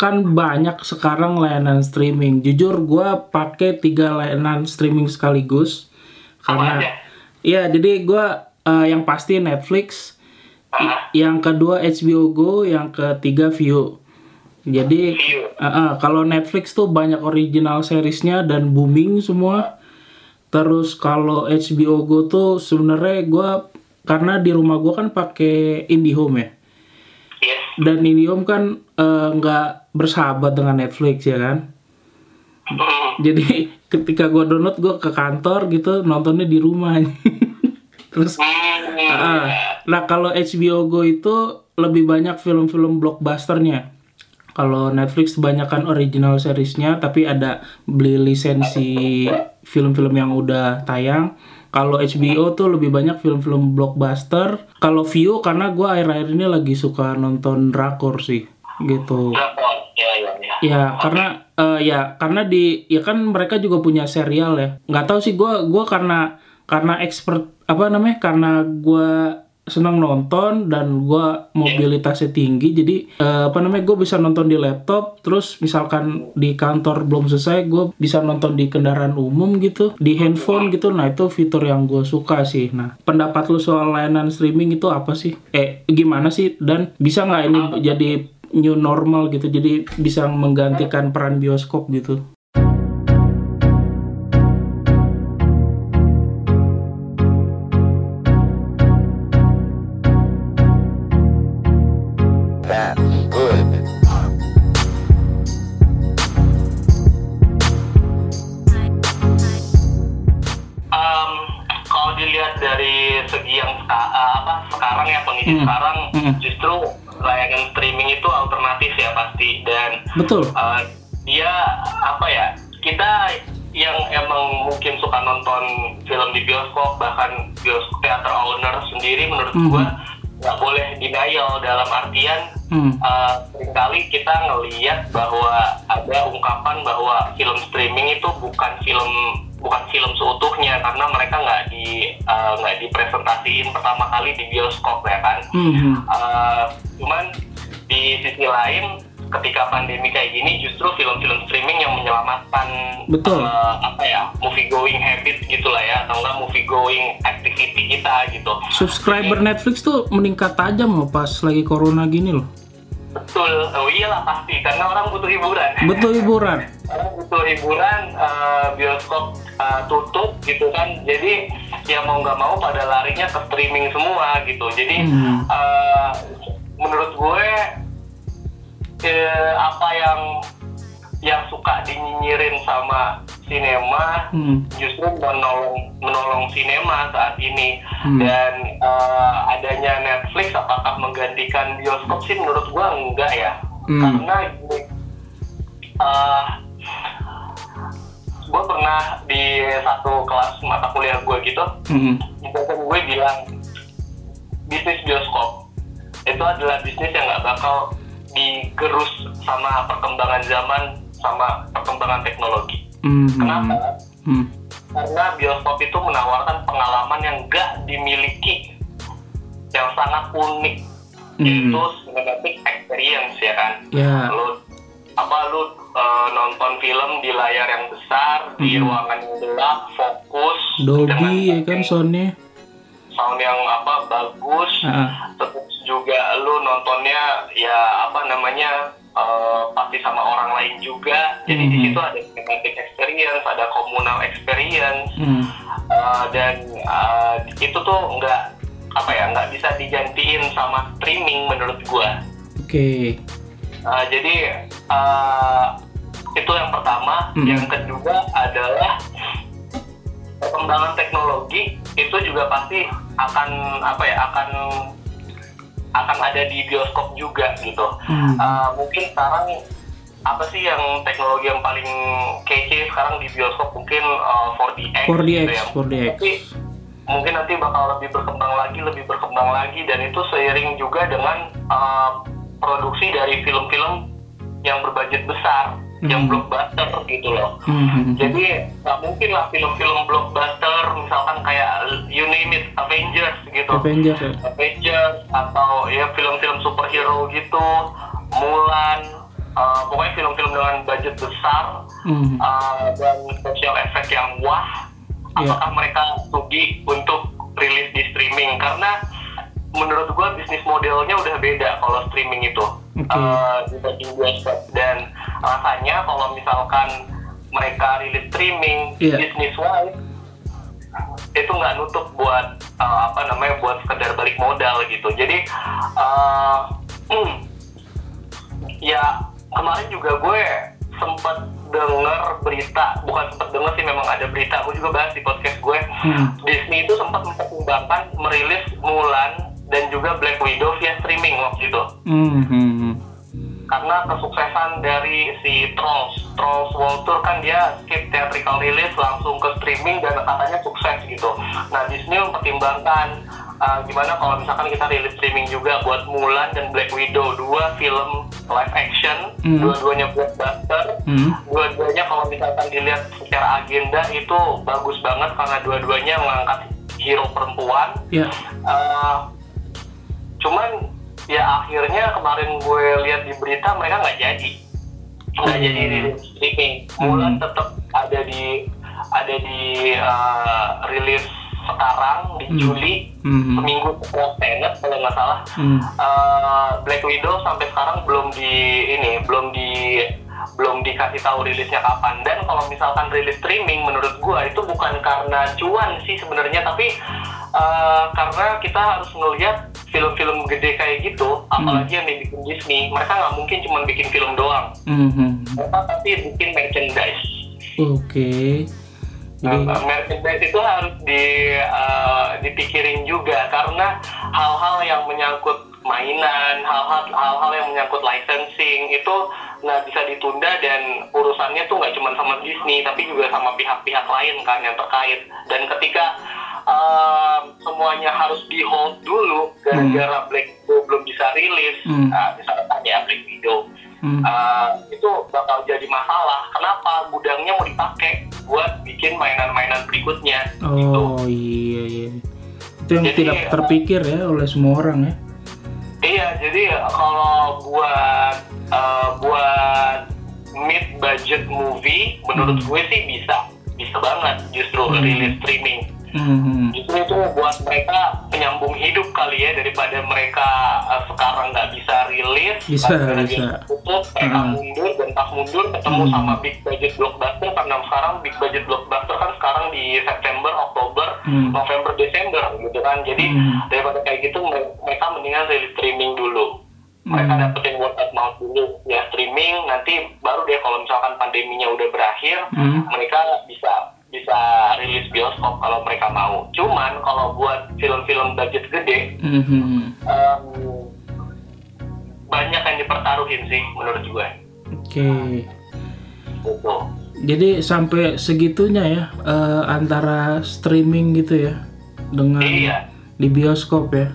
kan banyak sekarang layanan streaming. Jujur gue pakai tiga layanan streaming sekaligus karena aja? Iya, jadi gue yang pasti Netflix, Ah, yang kedua HBO Go, yang ketiga View. Jadi uh, uh, kalau Netflix tuh banyak original seriesnya dan booming semua. Terus kalau HBO Go tuh sebenarnya gue karena di rumah gue kan pakai IndiHome ya. Yes. Dan IndiHome kan eh, nggak bersahabat dengan Netflix ya kan. Jadi ketika gue download gue ke kantor gitu nontonnya di rumah. Terus ya. nah kalau HBO Go itu lebih banyak film-film blockbusternya. Kalau Netflix kebanyakan original seriesnya, tapi ada beli lisensi film-film yang udah tayang. Kalau HBO tuh lebih banyak film-film blockbuster. Kalau View karena gue akhir-akhir ini lagi suka nonton drakor sih, gitu. Drakor. Ya, ya, ya. Ya karena eh, ya karena di ya kan mereka juga punya serial ya. Nggak tahu sih gue gua karena karena expert apa namanya karena gue senang nonton dan gue mobilitasnya tinggi jadi eh, apa namanya gue bisa nonton di laptop terus misalkan di kantor belum selesai gue bisa nonton di kendaraan umum gitu di handphone gitu nah itu fitur yang gue suka sih nah pendapat lu soal layanan streaming itu apa sih eh gimana sih dan bisa nggak ini jadi new normal gitu jadi bisa menggantikan peran bioskop gitu That's good. Em, kalau dilihat dari segi yang eh, apa sekarang ya kondisi Hmm. sekarang Hmm. justru layanan streaming itu alternatif ya pasti dan betul eh, dia apa ya kita yang emang mungkin suka nonton film di bioskop bahkan bioskop teater owner sendiri menurut Mhm. gua nggak boleh denial dalam artian hmm. uh, sering kali kita ngelihat bahwa ada ungkapan bahwa film streaming itu bukan film bukan film seutuhnya karena mereka nggak di uh, nggak dipresentasiin pertama kali di bioskop ya kan Hmm. Uh, cuman di sisi lain ketika pandemi kayak gini justru film-film streaming yang menyelamatkan Betul. uh, apa ya movie going habit gitulah ya atau enggak movie going activity kita gitu subscriber Netflix tuh meningkat tajam loh pas lagi corona gini loh betul. Oh iyalah pasti karena orang butuh hiburan. Betul hiburan. Orang butuh hiburan eh, bioskop eh, tutup gitu kan. Jadi ya mau nggak mau pada larinya ke streaming semua gitu. Jadi Hmm. eh, menurut gue eh, apa yang yang suka dinyinyirin sama sinema Hmm. justru menolong menolong sinema saat ini Hmm. dan eh, adanya Netflix apakah menggantikan bioskop sih menurut gua enggak ya Hmm. karena gini, eh, gua pernah di satu kelas mata kuliah gue gitu Hmm. gue bilang bisnis bioskop itu adalah bisnis yang nggak bakal digerus sama perkembangan zaman sama perkembangan teknologi Hmm. kenapa Hmm. karena bioskop itu menawarkan pengalaman yang gak dimiliki yang sangat unik Hmm. yaitu cinematic experience ya kan Ya. lu apa lu eh, nonton film di layar yang besar di Hmm. ruangan yang gelap fokus Dolby ya kan soundnya sound yang apa bagus Ah. terus juga lu nontonnya ya apa namanya eh, pasti sama orang lain juga jadi di Mhm. situ ada cinematic experience ada communal experience Hmm. Uh, dan uh, itu tuh nggak apa ya nggak bisa digantiin sama streaming menurut gua Oke. Uh, jadi uh, itu yang pertama Hmm. yang kedua adalah perkembangan teknologi itu juga pasti akan apa ya akan akan ada di bioskop juga gitu Hmm. Uh, mungkin sekarang apa sih yang teknologi yang paling kece sekarang di bioskop mungkin uh, 4DX, 4DX, gitu ya. 4DX. Tapi mungkin nanti bakal lebih berkembang lagi, lebih berkembang lagi dan itu seiring juga dengan uh, produksi dari film-film yang berbudget besar, yang Hmm. blockbuster gitu loh. Hmm. Jadi nggak mungkin lah film-film blockbuster misalkan kayak you name it Avengers gitu. Avengers ya. Avengers atau ya film-film superhero gitu, Mulan, uh, pokoknya film-film dengan budget besar Hmm. uh, dan special effect yang wah Iya. apakah mereka rugi untuk rilis di streaming karena menurut gua bisnis modelnya udah beda kalau streaming itu Oke. uh, dibanding bioskop dan rasanya kalau misalkan mereka rilis streaming Iya. bisnis wise itu nggak nutup buat uh, apa namanya buat sekedar balik modal gitu jadi uh, hmm, ya kemarin juga gue sempat dengar berita bukan sempat dengar sih memang ada berita gue juga bahas di podcast gue Hmm. Disney itu sempat mempertimbangkan merilis Mulan dan juga Black Widow via streaming waktu itu hmm, hmm. Karena kesuksesan dari si Trolls Trolls World Tour kan dia skip theatrical release langsung ke streaming dan katanya sukses gitu nah Disney mempertimbangkan uh, gimana kalau misalkan kita rilis streaming juga buat Mulan dan Black Widow dua film live action Hmm. dua-duanya blockbuster Hmm. dua-duanya kalau misalkan dilihat secara agenda itu bagus banget karena dua-duanya mengangkat hero perempuan Ya. Uh, cuman ya akhirnya kemarin gue lihat di berita mereka nggak jadi nggak Hmm. jadi di streaming Mulan Hmm. tetap ada di ada di uh, rilis sekarang di Hmm. Juli Hmm. seminggu setelah Tenet kalau nggak salah Hmm. Uh, Black Widow sampai sekarang belum di ini belum di belum dikasih tahu rilisnya kapan dan kalau misalkan rilis streaming menurut gua itu bukan karena cuan sih sebenarnya tapi uh, karena kita harus melihat film-film gede kayak gitu apalagi yang dibikin Disney mereka nggak mungkin cuma bikin film doang Hmm. hmm. mereka pasti bikin merchandise Oke. Jadi, Uh, merchandise itu harus di uh, dipikirin juga karena hal-hal yang menyangkut mainan, hal-hal hal-hal yang menyangkut licensing itu nggak bisa ditunda dan urusannya tuh nggak cuma sama Disney tapi juga sama pihak-pihak lain kan yang terkait dan ketika uh, semuanya harus di hold dulu gara-gara Black Widow belum bisa rilis, Hmm. uh, misalnya ya Black Widow hmm. Uh, itu bakal jadi masalah. Kenapa gudangnya mau dipakai buat bikin mainan-mainan berikutnya? gitu. Oh iya iya. Itu yang Jadi, tidak uh, terpikir ya oleh semua orang ya. Iya, jadi kalau buat uh, buat mid budget movie, menurut Hmm. gue sih bisa, bisa banget justru Hmm. rilis streaming. Hmm. Justru itu buat mereka penyambung hidup kali ya daripada mereka uh, sekarang nggak bisa rilis, Bisa, karena bisa. tutup, mereka Hmm. mundur dan pas mundur ketemu Hmm. sama big budget blockbuster karena sekarang big budget blockbuster kan sekarang di September, Oktober, Hmm. November, Desember gitu kan. Jadi Hmm. daripada kayak gitu mer- mereka mendingan rilis streaming dulu. Mereka Hmm. dapetin word of mouth dulu ya streaming nanti baru deh kalau misalkan pandeminya udah berakhir Hmm. mereka bisa bisa rilis bioskop kalau mereka mau. Cuman kalau buat film-film budget gede Hmm. hmm. em, banyak yang dipertaruhin sih menurut gue. Oke. Gitu. Jadi sampai segitunya ya eh, antara streaming gitu ya dengan Iya. di bioskop ya.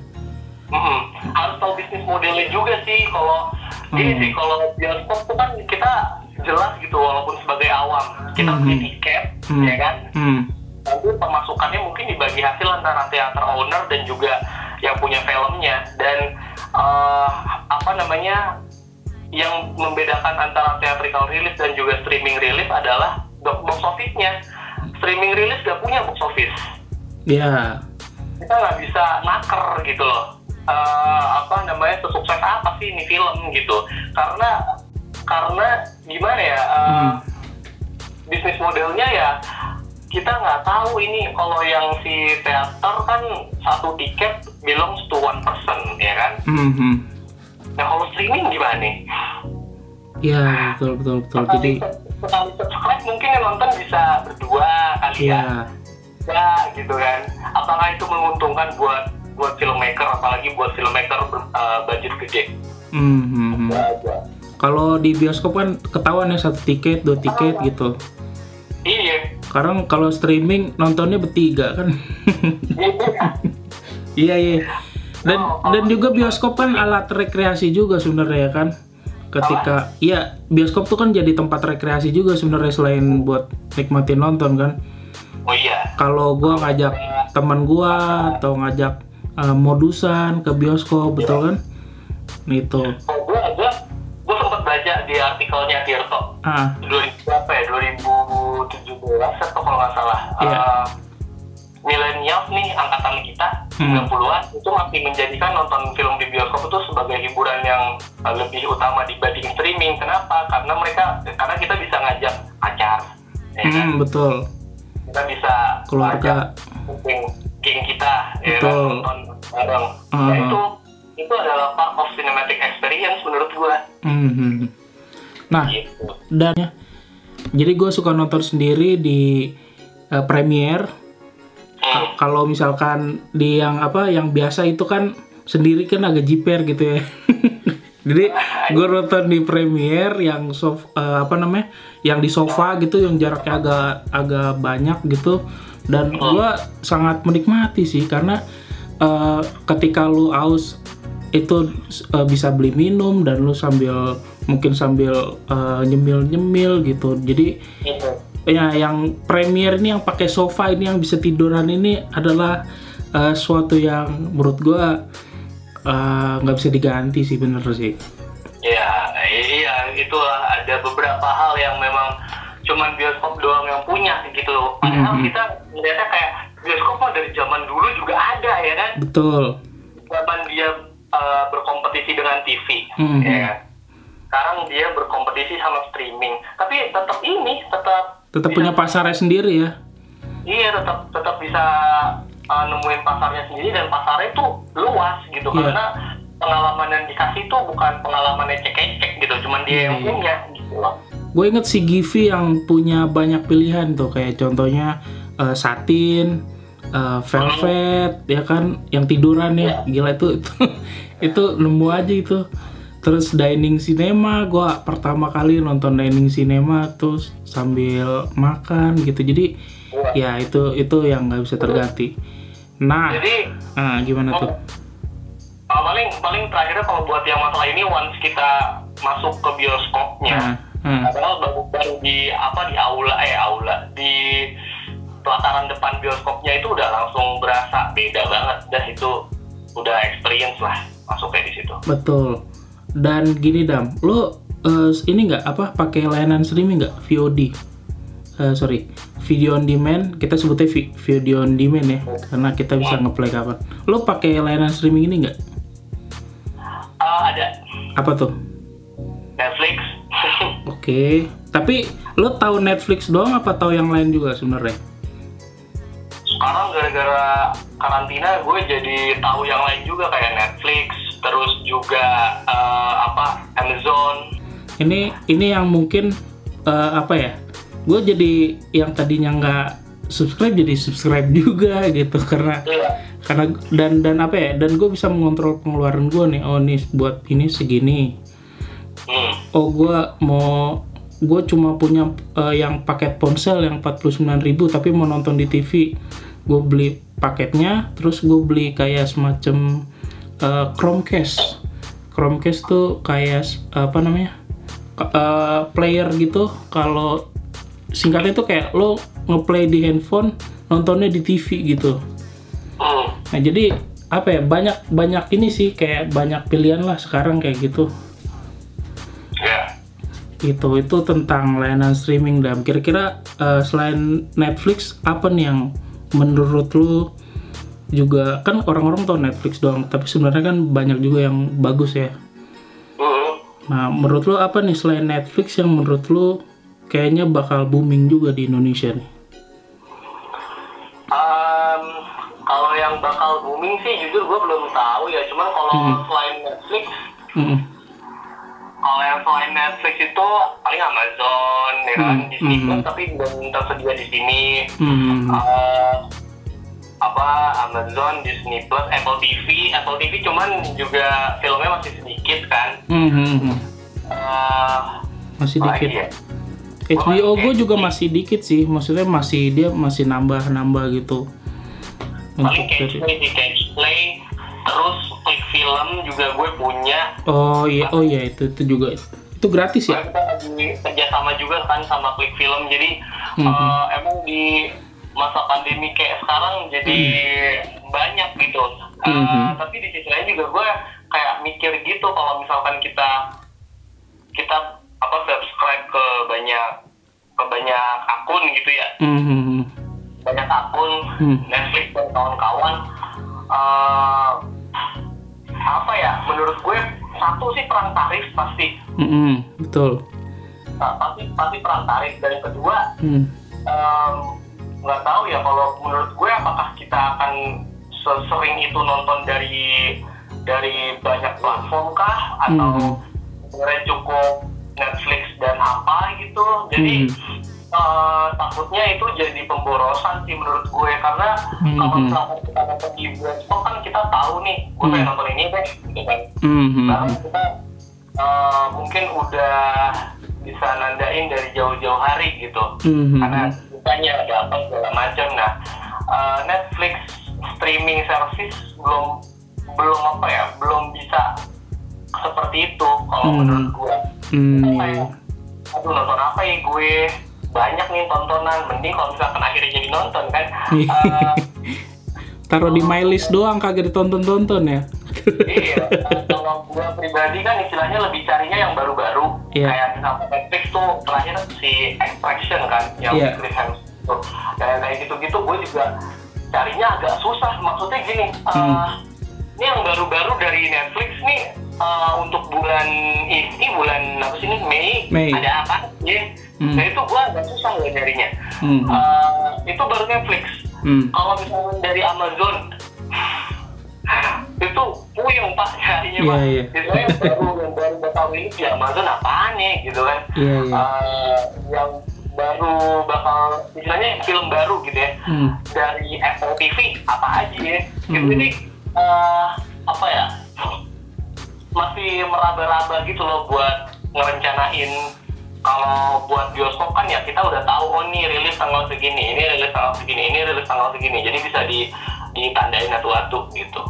Mm-mm. Harus tahu bisnis modelnya juga sih kalau gini Hmm. sih kalau bioskop tuh kan kita jelas gitu walaupun sebagai awam kita Hmm. punya tiket Hmm. ya kan Hmm. nanti pemasukannya mungkin dibagi hasil antara teater owner dan juga yang punya filmnya dan eh, apa namanya yang membedakan antara theatrical release dan juga streaming release adalah box office-nya streaming release gak punya box office Ya. kita nggak bisa naker gitu loh Eh, apa namanya sesukses apa sih ini film gitu karena karena gimana ya eh, Hmm. bisnis modelnya ya kita nggak tahu ini kalau yang si teater kan satu tiket belongs to one person ya kan Hmm. hmm. nah kalau streaming gimana nih Ya betul betul betul. Jadi sekali, sekali subscribe mungkin yang nonton bisa berdua kali ya ya. ya gitu kan apakah itu menguntungkan buat buat filmmaker apalagi buat filmmaker ber- uh, budget gede Hmm. hmm, hmm. Aja. Kalau di bioskop kan ketahuan ya satu tiket, dua tiket gitu. iya Sekarang kalau streaming nontonnya bertiga kan. iya iya. Dan dan juga bioskop kan alat rekreasi juga sebenarnya kan. Ketika iya bioskop tuh kan jadi tempat rekreasi juga sebenarnya selain buat nikmatin nonton kan. oh iya Kalau gua ngajak teman gua atau ngajak eh, modusan ke bioskop betul kan? Itu. Tirto ah 2000 berapa ya? 2017 atau kalau nggak salah. Iya. Eh, milenials nih angkatan kita Hmm. 90-an itu masih menjadikan nonton film di bioskop itu sebagai hiburan yang lebih utama dibanding streaming. Kenapa? Karena mereka karena kita bisa ngajak pacar ya kan? hmm, betul. Kita bisa keluarga. geng, geng kita ya kan? Betul. nonton bareng. Nah itu itu adalah part of cinematic experience menurut gua. Hmm, hmm. Nah gitu dan jadi gue suka nonton sendiri di eh, premiere Hmm. kalau misalkan di yang apa yang biasa itu kan sendiri kan agak jiper gitu ya jadi gue nonton di premiere yang sof, eh, apa namanya yang di sofa gitu yang jaraknya agak agak banyak gitu dan gue sangat menikmati sih karena eh, ketika lu aus itu eh, bisa beli minum dan lu sambil mungkin sambil nyemil nyemil gitu jadi Gitu. ya yang premier ini yang pakai sofa ini yang bisa tiduran ini adalah eh, suatu yang menurut gua eh, nggak bisa diganti sih bener sih Iya, iya itulah ada beberapa hal yang memang cuman bioskop doang yang punya gitu. Padahal Mhm. kita melihatnya kayak bioskop mah dari zaman dulu juga ada ya kan. betul Zaman dia uh, berkompetisi dengan TV, Mhm. ya kan. Sekarang dia berkompetisi sama streaming. Tapi tetap ini tetap tetap bisa- punya pasarnya sendiri ya Iya, tetap tetap bisa uh, nemuin pasarnya sendiri dan pasarnya itu luas gitu Iya. karena pengalaman yang dikasih itu bukan pengalaman ecek-ecek gitu, cuman dia yang Iya. punya gitu loh. gue inget si Givi yang punya banyak pilihan tuh kayak contohnya eh, satin eh, velvet ya kan yang tiduran ya gila itu itu itu nemu aja itu terus dining cinema gue pertama kali nonton dining cinema terus sambil makan gitu jadi ya itu itu yang nggak bisa terganti nah Jadi ah, gimana tuh uh, paling paling terakhirnya kalau buat yang masalah ini once kita masuk ke bioskopnya, Ah, ah. padahal baru baru di apa di aula eh aula di pelataran depan bioskopnya itu udah langsung berasa beda banget dah itu udah experience lah masuk kayak di situ. Betul. Dan gini dam, lo eh, ini nggak apa pakai layanan streaming nggak VOD? Eh, sorry, video on demand. Kita sebutnya vi- video on demand ya, karena kita bisa ngeplay kapan. Lo pakai layanan streaming ini nggak? Ah, ada Apa tuh? Netflix. Oke. Tapi lo tahu Netflix doang apa tahu yang lain juga sebenarnya? Sekarang gara-gara karantina gue jadi tahu yang lain juga kayak Netflix, terus juga eh, apa Amazon. Ini ini yang mungkin eh, apa ya? Gue jadi yang tadinya nggak subscribe jadi subscribe juga gitu karena Iya. karena dan dan apa ya dan gue bisa mengontrol pengeluaran gue nih oh nih buat ini segini Hmm. oh gue mau gue cuma punya eh, yang paket ponsel yang 49.000 tapi mau nonton di TV gue beli paketnya terus gue beli kayak semacam eh, Chromecast Chromecast tuh kayak apa namanya eh, player gitu kalau singkatnya tuh kayak lo ngeplay di handphone nontonnya di TV gitu Hmm. Nah jadi apa ya banyak banyak ini sih kayak banyak pilihan lah sekarang kayak gitu. Ya. Itu itu tentang layanan streaming dan kira-kira eh, selain Netflix apa nih yang menurut lu juga kan orang-orang tahu Netflix doang tapi sebenarnya kan banyak juga yang bagus ya. Hmm. Nah menurut lu apa nih selain Netflix yang menurut lu kayaknya bakal booming juga di Indonesia nih? Um, kalau yang bakal booming sih jujur gue belum tahu ya. Cuman kalau Hmm. selain Netflix, Mm-mm. kalau yang selain Netflix itu paling Amazon, ya kan, Hmm, Disney hmm. Tapi belum tersedia di sini. Hmm. Eh, apa Amazon, Disney Plus, Apple TV, Apple TV cuman juga filmnya masih sedikit kan. Hmm, hmm, hmm. Eh, Masih dikit. ya? HBO gue juga masih dikit sih, maksudnya masih dia masih nambah-nambah gitu. Paling Untuk catch play sih catch play, terus klik film juga gue punya. Oh iya, oh iya itu itu juga itu gratis ya? Kita kerjasama juga kan sama Klik Film jadi Mhm. eh, emang di masa pandemi kayak sekarang jadi banyak gitu Eh, Mhm. tapi di sisi lain juga gue kayak mikir gitu kalau misalkan kita kita apa subscribe ke banyak ke banyak akun gitu ya Hmm. banyak akun Hmm. Netflix dan kawan-kawan eh, apa ya menurut gue satu sih perang tarif pasti Hmm. Betul. Nah, pasti pasti perang tarif dan yang kedua Hmm. em, nggak tahu ya kalau menurut gue apakah kita akan sesering itu nonton dari dari banyak platform kah atau Hmm. sebenarnya cukup Netflix dan apa gitu jadi Hmm. eh, takutnya itu jadi pemborosan sih menurut gue karena Hmm. kalau misalkan kita nonton di bioskop kan kita tahu nih gue pengen Hmm. nonton ini deh gitu kan Hmm. karena kita eh, mungkin udah bisa nandain dari jauh-jauh hari gitu Hmm. karena bukannya ada apa segala macam. Nah eh, Netflix streaming service belum belum apa ya belum bisa seperti itu kalau Hmm. menurut gue Hmm. kayak aduh nonton apa ya gue? Banyak nih tontonan. Mending kalau misalkan akhirnya jadi nonton kan? Eh, Taruh di my list doang kagak ditonton-tonton ya. Iya kalau gue pribadi kan istilahnya lebih carinya yang baru-baru Iya. kayak misalkan Netflix tuh terakhir si Extraction kan yang Iya. Chris Hemsworth dan kayak gitu-gitu gue juga carinya agak susah maksudnya gini Hmm. ini yang baru-baru dari Netflix nih eh, untuk bulan ini bulan apa sih ini Mei, Mei. ada apa ya Hmm. nah itu gue agak susah nggak nyarinya Hmm. Eh, itu baru Netflix Hmm. kalau misalnya dari Amazon itu puyeng pak nyarinya Iya, pak. Biasanya yang baru yang baru bakal ini di Amazon apaan nih gitu kan Iya, iya. Eh, yang baru bakal istilahnya film baru gitu ya Hmm. dari Apple TV apa aja ya gitu Hmm. jadi eh, apa ya masih meraba-raba gitu loh buat ngerencanain kalau buat bioskop kan ya kita udah tahu oh nih rilis tanggal segini ini rilis tanggal segini ini rilis tanggal segini jadi bisa di ditandain satu-satu gitu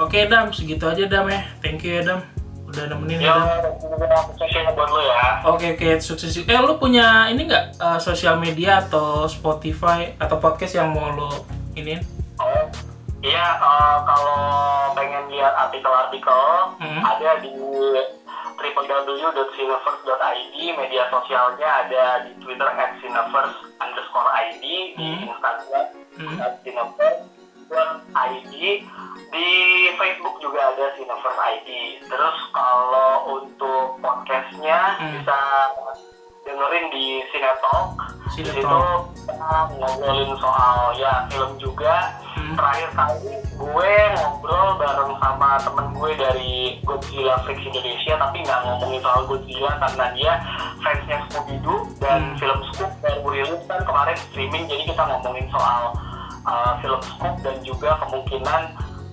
Oke Dam, segitu aja Dam ya. Thank you ya Dam. Udah nemenin ya ya ya Oke oke sukses. Eh lu punya ini nggak eh, sosial media atau Spotify atau podcast yang mau lu ini? Oh, iya eh, kalau pengen lihat artikel-artikel Hmm. ada di www.cineverse.id media sosialnya ada di Twitter at cineverse underscore ID di Hmm. Instagram Hmm. at cineverse.id di Facebook juga ada cineverse ID terus kalau untuk podcastnya Hmm. bisa dengerin di Cinetalk di situ kita ngobrolin soal ya film juga Hmm. terakhir kali gue ngobrol bareng sama temen gue dari Godzilla Freaks Indonesia tapi nggak ngomongin soal Godzilla karena dia fansnya Scooby-Doo dan Hmm. film Scoop baru rilis kan kemarin streaming jadi kita ngomongin soal uh, film Scoop dan juga kemungkinan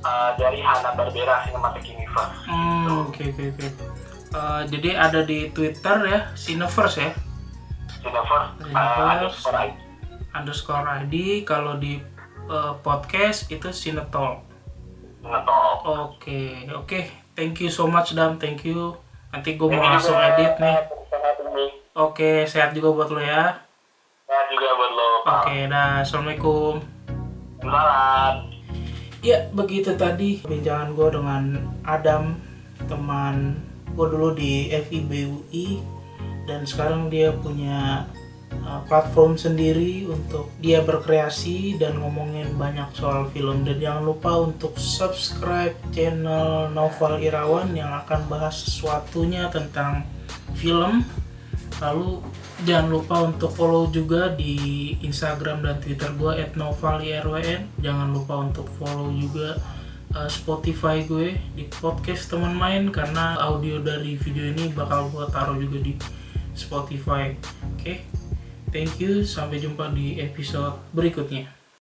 uh, dari Hanna Barbera Cinematic Universe Hmm, oke oke oke. Eh, jadi ada di Twitter ya, Cineverse ya, Cineverse uh, underscore ID. underscore ID. Kalau di eh, podcast itu Cinetalk. Cinetalk. Oke oke. Thank you so much Dam, thank you. Nanti gue mau langsung edit nih. Oke, sehat juga buat lo ya. Sehat juga buat lo. Oke, dah. Assalamualaikum. Salam. Ya, begitu tadi. Perbincangan gue dengan Adam, teman gue dulu di FIBUI dan sekarang dia punya uh, platform sendiri untuk dia berkreasi dan ngomongin banyak soal film. Dan jangan lupa untuk subscribe channel Novel Irawan yang akan bahas sesuatunya tentang film. Lalu jangan lupa untuk follow juga di Instagram dan Twitter gue @novalirwn jangan lupa untuk follow juga uh, Spotify gue di podcast teman main karena audio dari video ini bakal gue taruh juga di Spotify. Oke thank you. Sampai jumpa di episode berikutnya